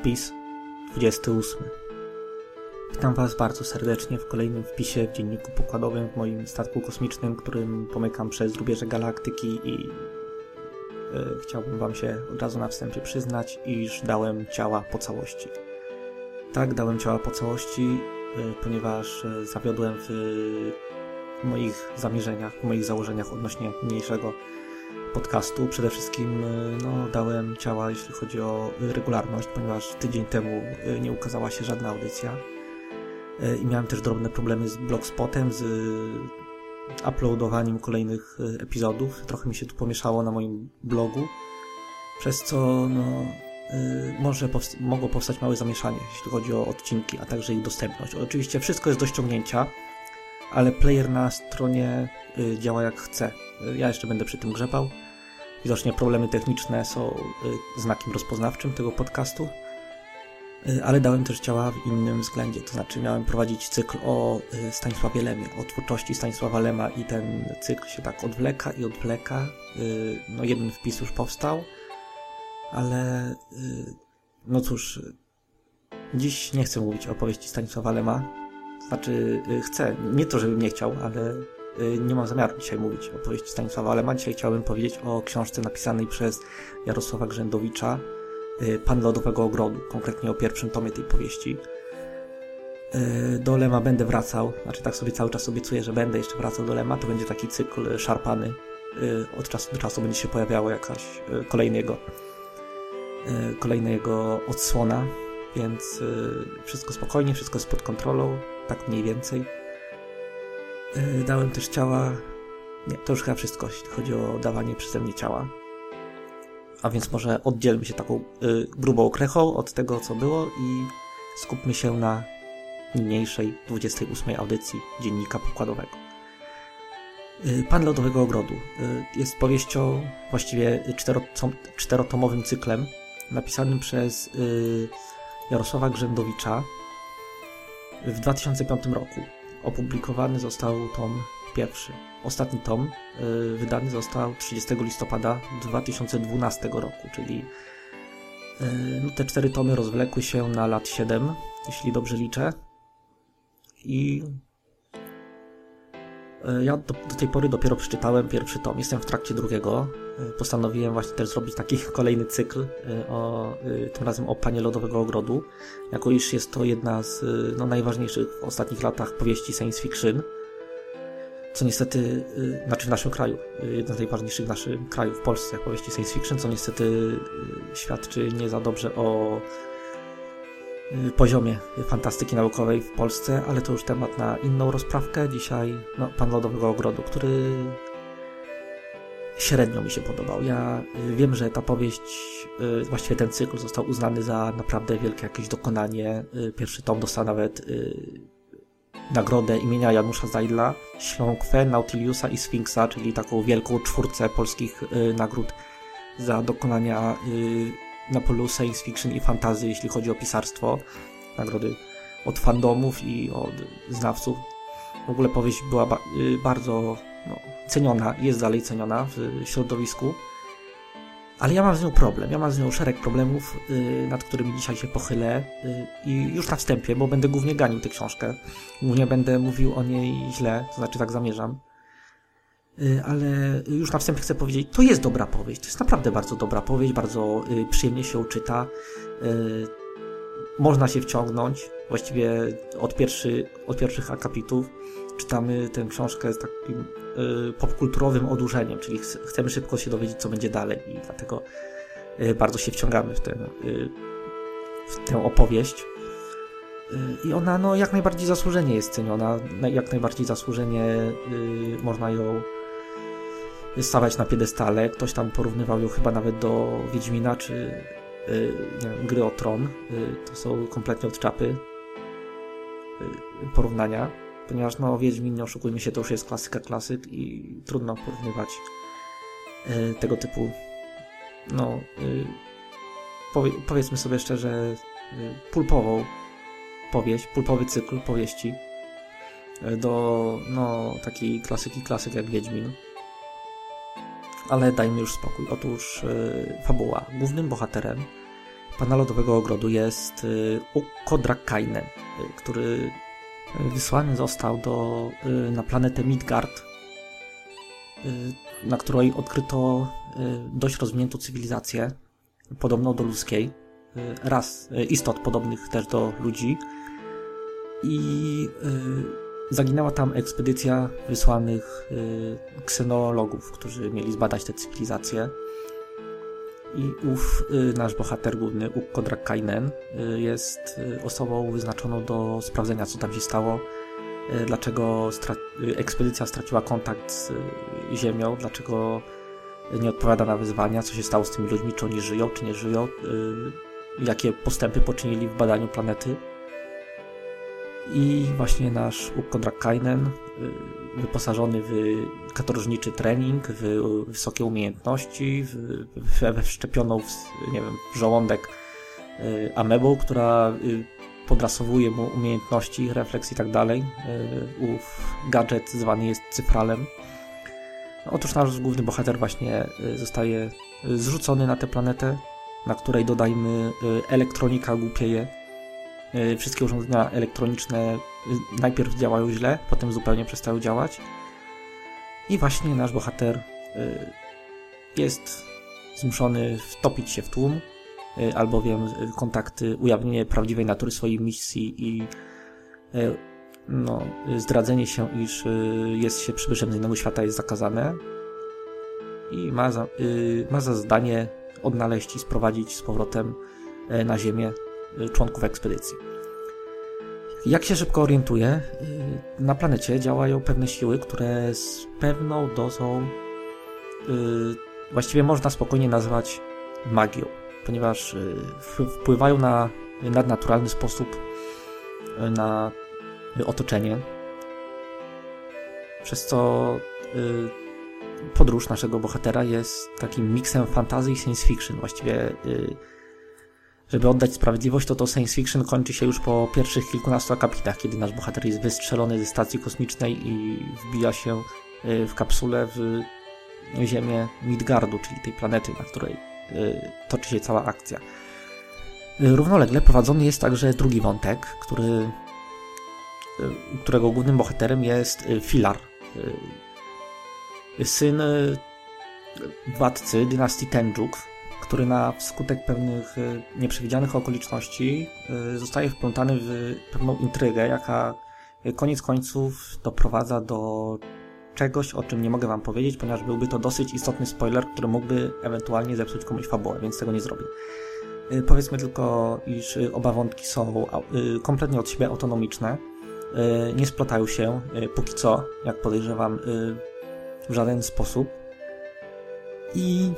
Wpis 28. Witam Was bardzo serdecznie w kolejnym wpisie w dzienniku pokładowym w moim statku kosmicznym, którym pomykam przez rubieże galaktyki i yy, chciałbym Wam się od razu na wstępie przyznać, iż dałem ciała po całości. Tak, dałem ciała po całości, yy, ponieważ yy, zawiodłem w moich zamierzeniach, w moich założeniach odnośnie mniejszego podcastu. Przede wszystkim no, dałem ciała, jeśli chodzi o regularność, ponieważ tydzień temu nie ukazała się żadna audycja. I miałem też drobne problemy z blogspotem, z uploadowaniem kolejnych epizodów. Trochę mi się tu pomieszało na moim blogu, przez co no, może powst mogło powstać małe zamieszanie, jeśli chodzi o odcinki, a także ich dostępność. Oczywiście wszystko jest do ściągnięcia, ale player na stronie działa jak chce. Ja jeszcze będę przy tym grzebał. Widocznie problemy techniczne są znakiem rozpoznawczym tego podcastu, ale dałem też ciała w innym względzie. To znaczy miałem prowadzić cykl o Stanisławie Lemie, o twórczości Stanisława Lema i ten cykl się tak odwleka i odwleka. No jeden wpis już powstał, ale no cóż, dziś nie chcę mówić o opowieści Stanisława Lema. Znaczy chcę, nie to żebym nie chciał, ale nie mam zamiaru dzisiaj mówić o opowieści Stanisława Lema. Dzisiaj chciałbym powiedzieć o książce napisanej przez Jarosława Grzędowicza, Pan Lodowego Ogrodu, konkretnie o pierwszym tomie tej powieści. Do Lema będę wracał, znaczy tak sobie cały czas obiecuję, że będę jeszcze wracał do Lema. To będzie taki cykl szarpany. Od czasu do czasu będzie się pojawiało jakaś kolejny jego, kolejna jego odsłona, więc wszystko spokojnie, wszystko jest pod kontrolą, tak mniej więcej. Dałem też ciała. Nie, to już chyba wszystko, jeśli chodzi o dawanie przeze mnie ciała. A więc może oddzielmy się taką y, grubą krechą od tego, co było i skupmy się na niniejszej 28 audycji Dziennika Pokładowego. Y, Pan Lodowego Ogrodu y, jest powieścią, właściwie czterotomowym cyklem, napisanym przez Jarosława Grzędowicza w 2005 roku. Opublikowany został tom pierwszy. Ostatni tom y, wydany został 30 listopada 2012 roku, czyli y, no, te cztery tomy rozwlekły się na lat 7, jeśli dobrze liczę. I ja do, do, tej pory dopiero przeczytałem pierwszy tom, jestem w trakcie drugiego. Postanowiłem właśnie też zrobić taki kolejny cykl, o, tym razem o Panie Lodowego Ogrodu, jako iż jest to jedna z no, najważniejszych w ostatnich latach powieści science fiction co niestety, znaczy w naszym kraju, jedna z najważniejszych w naszym kraju, w Polsce, powieści science fiction, co niestety świadczy nie za dobrze o poziomie fantastyki naukowej w Polsce, ale to już temat na inną rozprawkę. Dzisiaj no, Pan Lodowego Ogrodu, który średnio mi się podobał. Ja wiem, że ta powieść, właściwie ten cykl został uznany za naprawdę wielkie jakieś dokonanie. Pierwszy tom dostał nawet nagrodę imienia Janusza Zajdla, Śląkwę, Nautiliusa i Sfinksa, czyli taką wielką czwórcę polskich y, nagród za dokonania y, na polu science fiction i fantazy, jeśli chodzi o pisarstwo. Nagrody od fandomów i od znawców. W ogóle powieść była ba y, bardzo no, ceniona, jest dalej ceniona w środowisku. Ale ja mam z nią problem, ja mam z nią szereg problemów, yy, nad którymi dzisiaj się pochylę yy, i już na wstępie, bo będę głównie ganił tę książkę. Głównie będę mówił o niej źle, to znaczy tak zamierzam. Yy, ale już na wstępie chcę powiedzieć, to jest dobra powieść, to jest naprawdę bardzo dobra powieść, bardzo y, przyjemnie się czyta. Y, można się wciągnąć, właściwie od, pierwszy, od pierwszych akapitów czytamy tę książkę z takim y, popkulturowym odurzeniem, czyli ch chcemy szybko się dowiedzieć, co będzie dalej i dlatego y, bardzo się wciągamy w, ten, y, w tę opowieść. Y, I ona no, jak najbardziej zasłużenie jest ceniona, jak najbardziej zasłużenie y, można ją stawiać na piedestale. Ktoś tam porównywał ją chyba nawet do Wiedźmina czy y, nie wiem, gry o tron. To są kompletnie od czapy porównania ponieważ no Wiedźmin, nie oszukujmy się, to już jest klasyka klasyk i trudno porównywać y, tego typu no y, powie, powiedzmy sobie szczerze y, pulpową powieść, pulpowy cykl powieści do no takiej klasyki klasyk jak Wiedźmin ale dajmy już spokój. Otóż fabuła. Głównym bohaterem pana lodowego ogrodu jest Ukko Drakkainen, który wysłany został do, na planetę Midgard, na której odkryto dość rozwiniętą cywilizację, podobną do ludzkiej, raz istot podobnych też do ludzi i Zaginęła tam ekspedycja wysłanych y, ksenologów, którzy mieli zbadać tę cywilizację. I ów y, nasz bohater główny, Ukko Drakkainen, y, jest y, osobą wyznaczoną do sprawdzenia, co tam się stało, y, dlaczego stra y, ekspedycja straciła kontakt z Ziemią, dlaczego nie odpowiada na wyzwania, co się stało z tymi ludźmi, czy oni żyją, czy nie żyją, jakie postępy poczynili w badaniu planety. I właśnie nasz Ukko Drakkainen, y, wyposażony w katorżniczy trening, w wysokie umiejętności, w, we wszczepioną w, nie wiem, w żołądek y, amebą, która y, podrasowuje mu umiejętności, refleks i tak dalej. Ów gadżet zwany jest cyfralem. Otóż nasz główny bohater właśnie zostaje zrzucony na tę planetę, na której dodajmy elektronika głupieje, wszystkie urządzenia elektroniczne e, najpierw działają źle, potem zupełnie przestają działać. I właśnie nasz bohater e, jest zmuszony wtopić się w tłum, albowiem kontakty, ujawnienie prawdziwej natury swojej misji i no, zdradzenie się, iż jest się przybyszem z innego świata jest zakazane i ma za, ma za zadanie odnaleźć i sprowadzić z powrotem na Ziemię Y, członków ekspedycji. Jak się szybko orientuję, y, na planecie działają pewne siły, które z pewną dozą y, właściwie można spokojnie nazwać magią, ponieważ wpływają na nadnaturalny sposób na otoczenie, przez co podróż naszego bohatera jest takim miksem fantazji i science fiction. Właściwie żeby oddać sprawiedliwość, to to science fiction kończy się już po pierwszych kilkunastu akapitach, kiedy nasz bohater jest wystrzelony ze stacji kosmicznej i wbija się y, w kapsulę w ziemię Midgardu, czyli tej planety, na której y, toczy się cała akcja. Y, równolegle prowadzony jest także drugi wątek, który, którego głównym bohaterem jest Filar, syn władcy dynastii Tenjuk, który na wskutek pewnych y, nieprzewidzianych okoliczności y, zostaje wplątany w pewną intrygę, jaka y, koniec końców doprowadza do czegoś, o czym nie mogę wam powiedzieć, ponieważ byłby to dosyć istotny spoiler, który mógłby ewentualnie zepsuć komuś fabułę, więc tego nie zrobię. Powiedzmy tylko, iż oba wątki są kompletnie od siebie autonomiczne, nie splatają się póki co, jak podejrzewam, w żaden sposób. I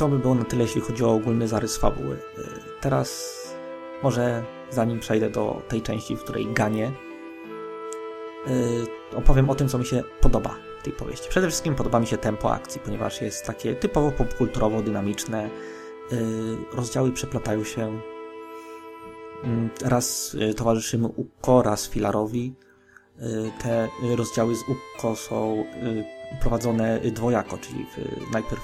to by było na tyle, jeśli chodzi o ogólny zarys fabuły. E, teraz może zanim przejdę do tej części, w której ganię, e, opowiem o tym, co mi się podoba w tej powieści. Przede wszystkim podoba mi się tempo akcji, ponieważ jest takie typowo popkulturowo dynamiczne. E, rozdziały przeplatają się. Mm, raz towarzyszymy Ukko, raz Filarowi. Te rozdziały z Ukko są prowadzone dwojako, czyli najpierw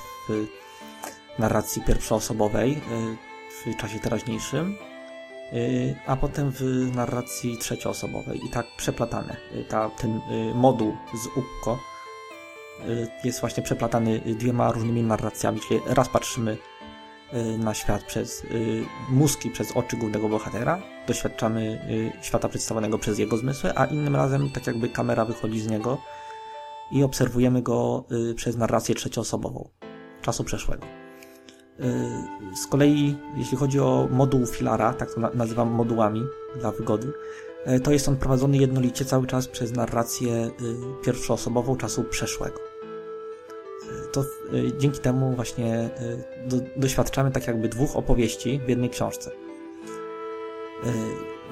narracji pierwszoosobowej y, w czasie teraźniejszym, y, a potem w narracji trzecioosobowej i tak przeplatane. Y, ta, ten moduł z Ukko jest właśnie przeplatany dwiema różnymi narracjami, czyli raz patrzymy na świat przez mózgi, przez oczy głównego bohatera, doświadczamy świata przedstawionego przez jego zmysły, a innym razem tak jakby kamera wychodzi z niego i obserwujemy go przez narrację trzecioosobową czasu przeszłego. Z kolei, jeśli chodzi o moduł filara, tak to nazywam modułami dla wygody, y, to jest on prowadzony jednolicie cały czas przez narrację y, pierwszoosobową czasu przeszłego. To dzięki temu właśnie do, doświadczamy tak jakby dwóch opowieści w jednej książce.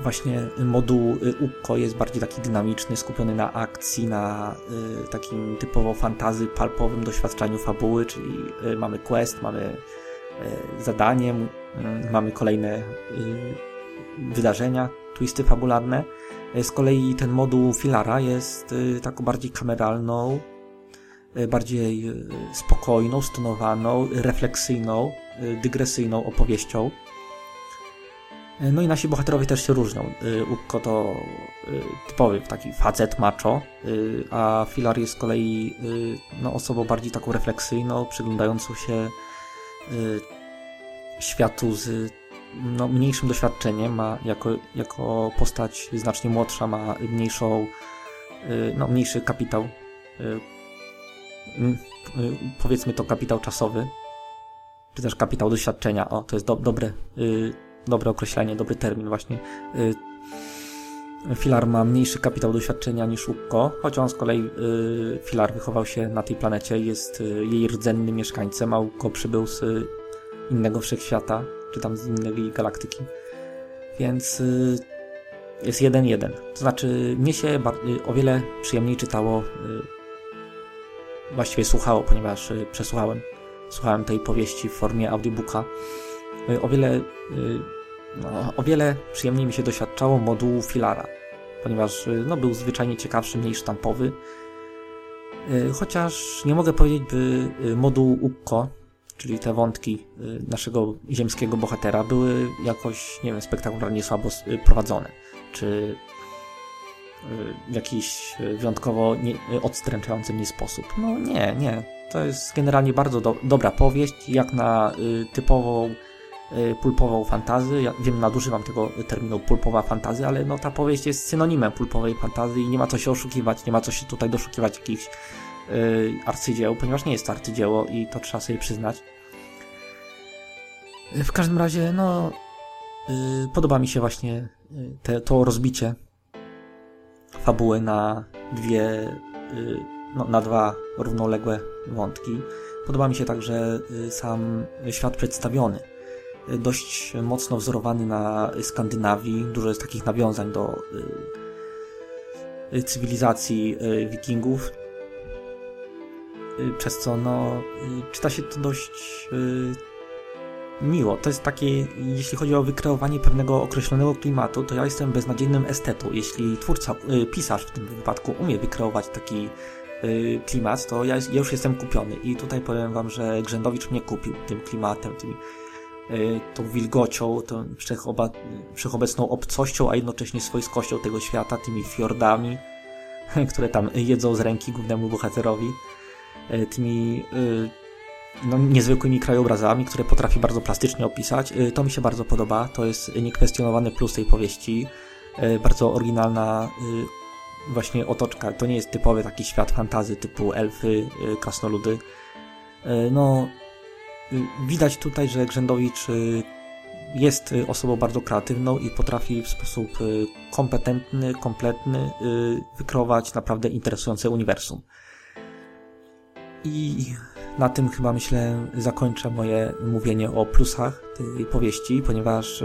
Właśnie moduł Ukko jest bardziej taki dynamiczny, skupiony na akcji, na takim typowo fantazy, palpowym doświadczaniu fabuły, czyli mamy quest, mamy E, zadaniem, mm, mamy kolejne y, wydarzenia, twisty fabularne. E, z kolei ten moduł filara jest taką bardziej kameralną, e, bardziej spokojną, stonowaną, refleksyjną dygresyjną opowieścią. No i nasi bohaterowie też się różnią. Ukko to typowy taki facet macho, a Filar jest z kolei no, osobą bardziej taką refleksyjną, przyglądającą się światu z no, mniejszym doświadczeniem, ma jako, jako postać znacznie młodsza, ma mniejszą, y, no, mniejszy kapitał. Y, y, powiedzmy to kapitał czasowy, czy też kapitał doświadczenia. O, to jest do, dobre, dobre określenie, dobry termin właśnie. Filar ma mniejszy kapitał doświadczenia niż Ukko, choć on z kolei Filar wychował się na tej planecie, jest jej rdzennym mieszkańcem, a Ukko przybył z innego wszechświata, czy tam z innej galaktyki. Więc y, jest jeden jeden. To znaczy, mnie się y, o wiele przyjemniej czytało, y, właściwie słuchało, ponieważ przesłuchałem, słuchałem tej powieści w formie audiobooka. O wiele, o wiele przyjemniej mi się doświadczało modułu Filara, ponieważ no, był zwyczajnie ciekawszy, mniej sztampowy. Chociaż nie mogę powiedzieć, by moduł Ukko czyli te wątki y, naszego ziemskiego bohatera były jakoś, nie wiem, spektakularnie słabo y, prowadzone, czy y, w jakiś wyjątkowo nie, odstręczający mnie sposób. No nie, nie. To jest generalnie bardzo do, dobra powieść, jak na y, typową y, pulpową fantazy. Ja wiem, nadużywam tego terminu pulpowa fantazy, ale no ta powieść jest synonimem pulpowej fantazy i nie ma co się oszukiwać, nie ma co się tutaj doszukiwać jakichś Y, arcydzieł, ponieważ nie jest to arcydzieło i to trzeba sobie przyznać. W każdym razie, no, y, podoba mi się właśnie y, te, to rozbicie fabuły na dwie, no, na dwa równoległe wątki. Podoba mi się także sam świat przedstawiony. Dość mocno wzorowany na Skandynawii. Dużo jest takich nawiązań do cywilizacji wikingów. Y, przez co no, y, czyta się to dość y, miło. To jest takie, jeśli chodzi o wykreowanie pewnego określonego klimatu, to ja jestem beznadziejnym estetą. Jeśli twórca, pisarz w tym wypadku umie wykreować taki klimat, to ja, już jestem kupiony. I tutaj powiem wam, że Grzędowicz mnie kupił tym klimatem, tym, tą wilgocią, tą wszechoba, wszechobecną obcością, a jednocześnie swojskością tego świata, tymi fiordami, które tam jedzą z ręki głównemu bohaterowi. E, tymi e, no, niezwykłymi krajobrazami, które potrafi bardzo plastycznie opisać. E, to mi się bardzo podoba, to jest niekwestionowany plus tej powieści. Bardzo oryginalna właśnie otoczka. To nie jest typowy taki świat fantazy typu elfy, krasnoludy. No, widać tutaj, że Grzędowicz jest osobą bardzo kreatywną i potrafi w sposób kompetentny, kompletny wykreować naprawdę interesujące uniwersum. I na tym chyba myślę zakończę moje mówienie o plusach tej powieści, ponieważ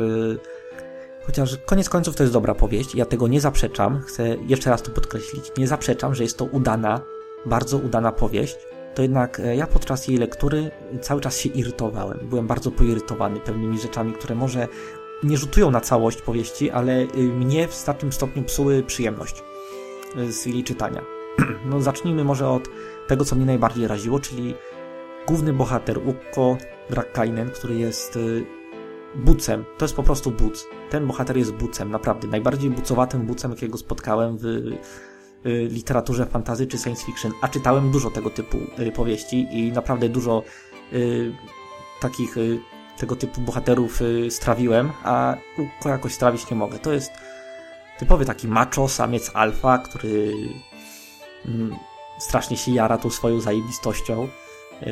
chociaż koniec końców to jest dobra powieść, ja tego nie zaprzeczam, chcę jeszcze raz to podkreślić, nie zaprzeczam, że jest to udana, bardzo udana powieść, to jednak e, ja podczas jej lektury cały czas się irytowałem. Byłem bardzo poirytowany pewnymi rzeczami, które może nie rzutują na całość powieści, ale y, mnie w znacznym stopniu psuły przyjemność y, z jej czytania. No zacznijmy może od tego, co mnie najbardziej raziło, czyli główny bohater Ukko Drakkainen, który jest y, bucem. To jest po prostu buc. Ten bohater jest bucem, naprawdę. Najbardziej bucowatym bucem, jakiego spotkałem w literaturze fantazy czy science fiction, a czytałem dużo tego typu y, powieści i naprawdę dużo takich tego typu bohaterów strawiłem, a jakoś strawić nie mogę. To jest typowy taki macho, samiec alfa, który mm, strasznie się jara tą swoją zajebistością,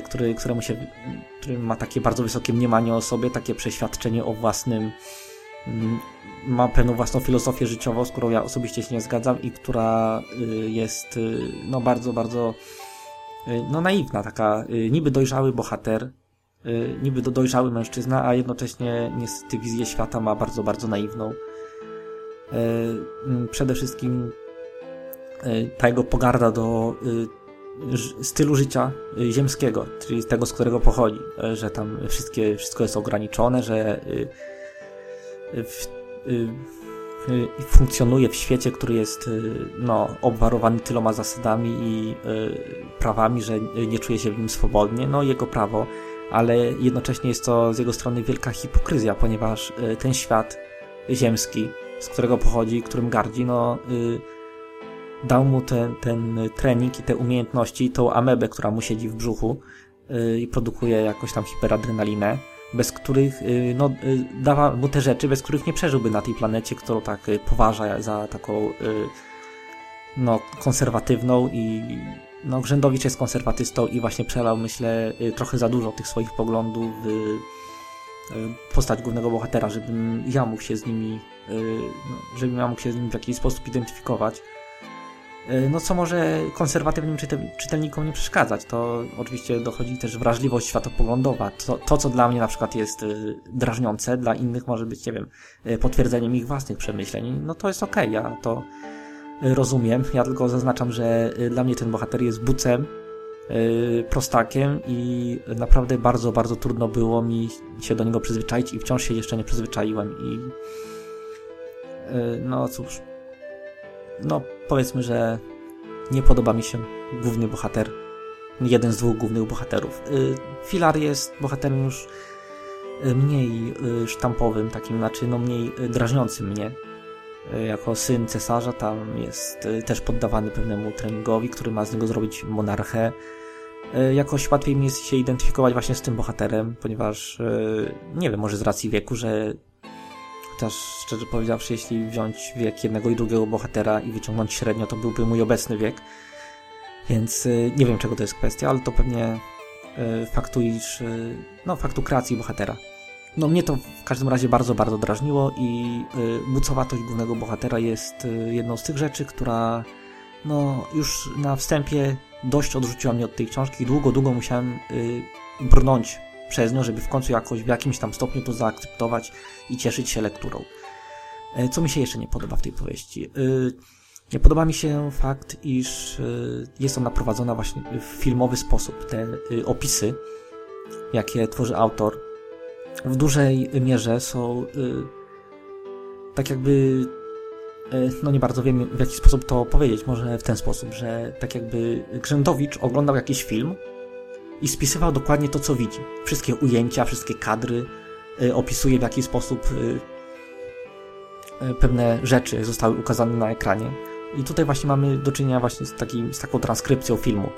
który, któremu się, który ma takie bardzo wysokie mniemanie o sobie, takie przeświadczenie o własnym, ma pewną własną filozofię życiową, z którą ja osobiście się nie zgadzam i która y, jest y, no bardzo, bardzo y, no naiwna, taka niby dojrzały bohater, niby dojrzały mężczyzna, a jednocześnie niestety wizję świata ma bardzo, bardzo naiwną. Przede wszystkim ta jego pogarda do stylu życia ziemskiego, czyli tego, z którego pochodzi, że tam wszystkie, wszystko jest ograniczone, że w, funkcjonuje w świecie, który jest no, obwarowany tyloma zasadami i prawami, że nie czuje się w nim swobodnie. No jego prawo ale jednocześnie jest to z jego strony wielka hipokryzja, ponieważ ten świat ziemski, z którego pochodzi, którym gardzi, no dał mu ten, ten trening i te umiejętności, tą amebę, która mu siedzi w brzuchu i produkuje jakoś tam hiperadrenalinę bez których, y, no, y, dawa mu te rzeczy, bez których nie przeżyłby na tej planecie, którą tak y, poważa za taką, no, konserwatywną i, no, Grzędowicz jest konserwatystą i właśnie przelał, myślę, trochę za dużo tych swoich poglądów w postać głównego bohatera, żebym ja mógł się z nimi, no, żebym ja mógł się z nimi w jakiś sposób identyfikować. E, no co może konserwatywnym czytelnikom nie przeszkadzać. To oczywiście dochodzi też wrażliwość światopoglądowa. To, to, co dla mnie na przykład jest e, drażniące, dla innych może być, nie wiem, e, potwierdzeniem ich własnych przemyśleń. No to jest okej, okay, ja to rozumiem. Ja tylko zaznaczam, że dla mnie ten bohater jest bucem, prostakiem i naprawdę bardzo, bardzo trudno było mi się do niego przyzwyczaić i wciąż się jeszcze nie przyzwyczaiłem i no cóż, no powiedzmy, że nie podoba mi się główny bohater, jeden z dwóch głównych bohaterów. Y, Filar jest bohaterem już y, mniej y, sztampowym, takim znaczy no mniej drażniącym mnie. Jako syn cesarza tam jest też poddawany pewnemu treningowi, który ma z niego zrobić monarchę. Jakoś łatwiej mi jest się identyfikować właśnie z tym bohaterem, ponieważ nie wiem, może z racji wieku, że Chociaż szczerze powiedziawszy, jeśli wziąć wiek jednego i drugiego bohatera i wyciągnąć średnio, to byłby mój obecny wiek. Więc y, nie wiem czego to jest kwestia, ale to pewnie y, faktu, iż, y, no, faktu kreacji bohatera. No mnie to w każdym razie bardzo, bardzo drażniło i bucowatość głównego bohatera jest jedną z tych rzeczy, która no już na wstępie dość odrzuciła mnie od tej książki. Długo, długo musiałem brnąć przez nią, żeby w końcu jakoś w jakimś tam stopniu to zaakceptować i cieszyć się lekturą. E, co mi się jeszcze nie podoba w tej powieści? E, nie podoba mi się fakt, iż e, jest ona prowadzona właśnie w filmowy sposób. Te opisy, jakie tworzy autor, w dużej mierze są tak jakby no nie bardzo wiem w jaki sposób to powiedzieć, może w ten sposób, że tak jakby Grzędowicz oglądał jakiś film i spisywał dokładnie to, co widzi. Wszystkie ujęcia, wszystkie kadry, y, opisuje w jaki sposób y, y, pewne rzeczy zostały ukazane na ekranie. I tutaj właśnie mamy do czynienia właśnie z, takim, z taką transkrypcją filmu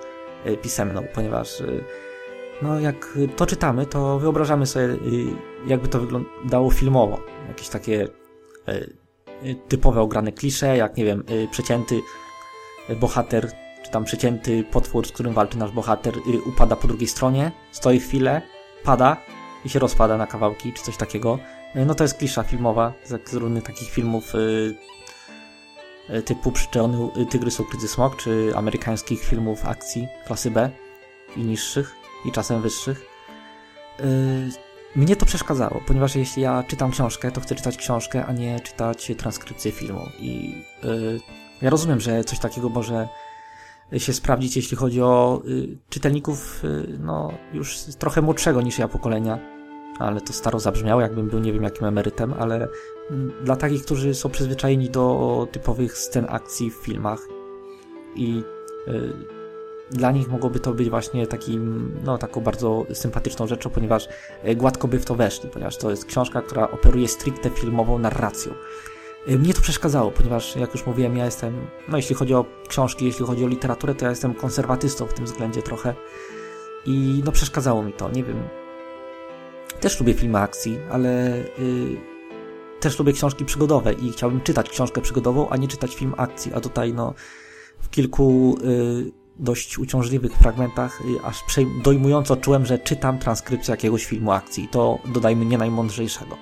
pisemną, ponieważ no jak to czytamy, to wyobrażamy sobie, jakby to wyglądało filmowo. Jakieś takie typowe ograne klisze, jak nie wiem, przecięty bohater czy tam przecięty potwór, z którym walczy nasz bohater, y, upada po drugiej stronie, stoi chwilę, pada i się rozpada na kawałki, czy coś takiego. Y, no to jest klisza filmowa, z różnych takich filmów y, typu Przyczajony Tygrys Ukryty Smok, czy amerykańskich filmów akcji klasy B i niższych, i czasem wyższych. Mnie to przeszkadzało, ponieważ jeśli ja czytam książkę, to chcę czytać książkę, a nie czytać transkrypcję filmu. I ja rozumiem, że coś takiego może się sprawdzić, jeśli chodzi o y, czytelników y, no, już trochę młodszego niż ja pokolenia. Ale to staro zabrzmiało, jakbym był nie wiem jakim emerytem, ale mm, dla takich, którzy są przyzwyczajeni do typowych scen akcji w filmach i y, dla nich mogłoby to być właśnie takim, no, taką bardzo sympatyczną rzeczą, ponieważ gładko by w to weszli, ponieważ to jest książka, która operuje stricte filmową narracją. Y, mnie to przeszkadzało, ponieważ jak już mówiłem, ja jestem, no jeśli chodzi o książki, jeśli chodzi o literaturę, to ja jestem konserwatystą w tym względzie trochę. I no przeszkadzało mi to, nie wiem. Też lubię filmy akcji, ale yy, też lubię książki przygodowe i chciałbym czytać książkę przygodową, a nie czytać film akcji, a tutaj no w kilku yy, dość uciążliwych fragmentach yy, aż dojmująco czułem, że czytam transkrypcję jakiegoś filmu akcji to dodajmy nie najmądrzejszego.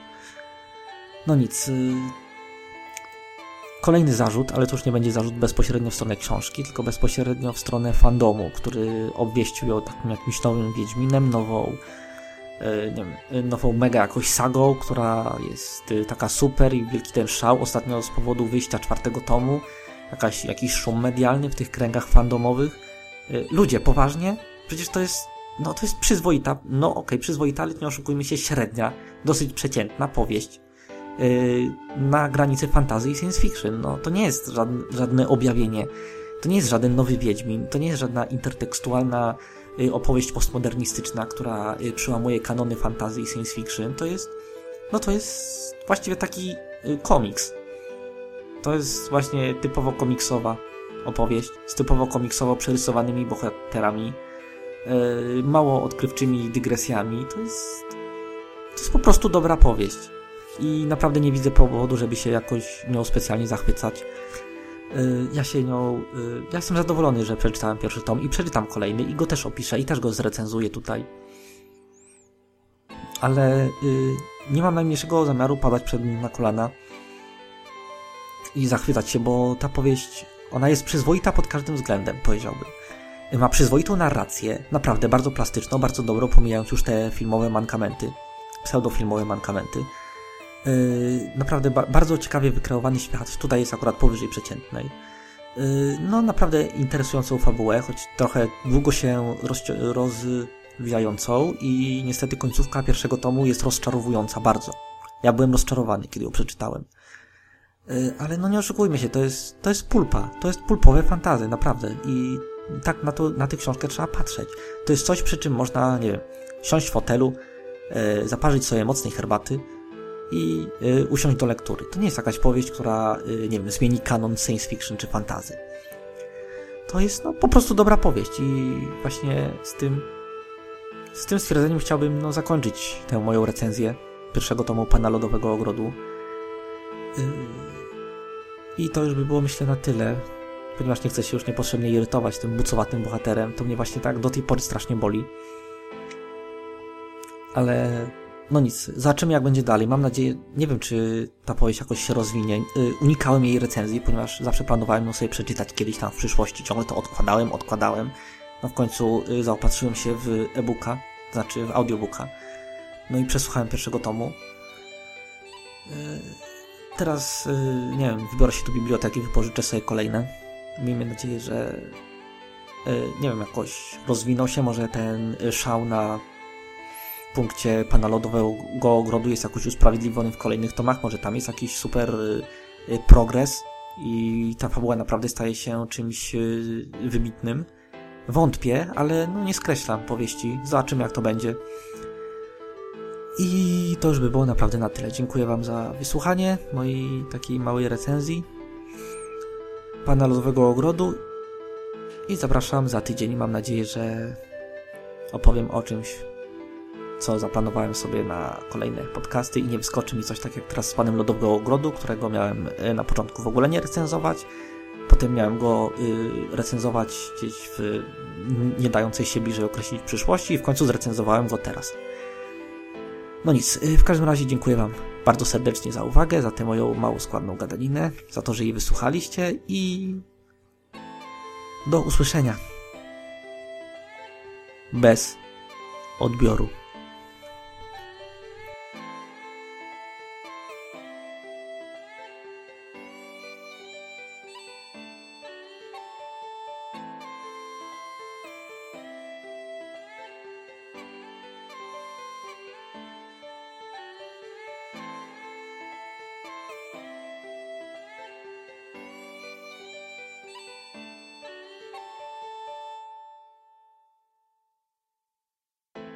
No nic, y, Kolejny zarzut, ale to już nie będzie zarzut bezpośrednio w stronę książki, tylko bezpośrednio w stronę fandomu, który obwieścił ją takim jakimś nowym Wiedźminem, nową, e, wiem, nową mega jakąś sagą, która jest e, taka super i wielki ten szał. Ostatnio z powodu wyjścia czwartego tomu, jakaś, jakiś szum medialny w tych kręgach fandomowych. E, ludzie, poważnie? Przecież to jest, no to jest przyzwoita, no okej, okay, przyzwoita, ale nie oszukujmy się, średnia, dosyć przeciętna powieść na granicy fantazji i science fiction. No, to nie jest żadne, żadne objawienie, to nie jest żaden nowy Wiedźmin, to nie jest żadna intertekstualna y, opowieść postmodernistyczna, która y, przełamuje kanony fantasy i science fiction, to jest, no to jest właściwie taki y, komiks. To jest właśnie typowo komiksowa opowieść, z typowo komiksowo przerysowanymi bohaterami, mało odkrywczymi dygresjami. To jest, to jest po prostu dobra powieść. I naprawdę nie widzę powodu, żeby się jakoś nią specjalnie zachwycać. Y, ja się nią, y, ja jestem zadowolony, że przeczytałem pierwszy tom i przeczytam kolejny i go też opiszę i też go zrecenzuję tutaj. Ale y, nie mam najmniejszego zamiaru padać przed nim na kolana i zachwycać się, bo ta powieść, ona jest przyzwoita pod każdym względem, powiedziałbym. Ma przyzwoitą narrację, naprawdę bardzo plastyczną, bardzo dobrą, pomijając już te filmowe mankamenty, pseudofilmowe mankamenty. Yy, naprawdę ba bardzo ciekawie wykreowany świat. Tutaj jest akurat powyżej przeciętnej. Yy, no, naprawdę interesującą fabułę, choć trochę długo się rozwijającą i niestety końcówka pierwszego tomu jest rozczarowująca bardzo. Ja byłem rozczarowany, kiedy ją przeczytałem. Yy, ale no nie oszukujmy się, to jest, to jest pulpa. To jest pulpowe fantazy, naprawdę. I tak na, to, na tę książkę trzeba patrzeć. To jest coś, przy czym można, nie wiem, siąść w fotelu, zaparzyć sobie mocnej herbaty, i y, usiąść do lektury. To nie jest jakaś powieść, która, y, nie wiem, zmieni kanon science fiction czy fantazy. To jest no, po prostu dobra powieść i właśnie z tym z tym stwierdzeniem chciałbym no, zakończyć tę moją recenzję pierwszego tomu Pana Lodowego Ogrodu. Yy, I to już by było myślę na tyle, ponieważ nie chcę się już niepotrzebnie irytować tym bucowatym bohaterem. To mnie właśnie tak do tej pory strasznie boli. Ale no nic, zobaczymy jak będzie dalej. Mam nadzieję, nie wiem czy ta powieść jakoś się rozwinie. Yy, unikałem jej recenzji, ponieważ zawsze planowałem ją sobie przeczytać kiedyś tam w przyszłości. Ciągle to odkładałem, odkładałem. No w końcu yy, zaopatrzyłem się w e-booka, znaczy w audiobooka. No i przesłuchałem pierwszego tomu. Yy, teraz, y, nie wiem, wybiorę się do biblioteki, wypożyczę sobie kolejne. Miejmy nadzieję, że y, nie wiem, jakoś rozwinął się może ten szał na punkcie pana lodowego ogrodu jest jakoś usprawiedliwiony w kolejnych tomach, może tam jest jakiś super y, y, progres i ta fabuła naprawdę staje się czymś y, wybitnym. Wątpię, ale no nie skreślam powieści. Zobaczymy jak to będzie. I to już by było naprawdę na tyle. Dziękuję Wam za wysłuchanie mojej takiej małej recenzji Pana Lodowego Ogrodu i zapraszam za tydzień. Mam nadzieję, że opowiem o czymś co zaplanowałem sobie na kolejne podcasty i nie wyskoczy mi coś tak jak teraz z Panem Lodowego Ogrodu, którego miałem e, na początku w ogóle nie recenzować. Potem miałem go y, recenzować gdzieś w nie dającej się bliżej określić przyszłości i w końcu zrecenzowałem go teraz. No nic, y, w każdym razie dziękuję Wam bardzo serdecznie za uwagę, za tę moją mało składną gadaninę, za to, że jej wysłuchaliście i do usłyszenia. Bez odbioru.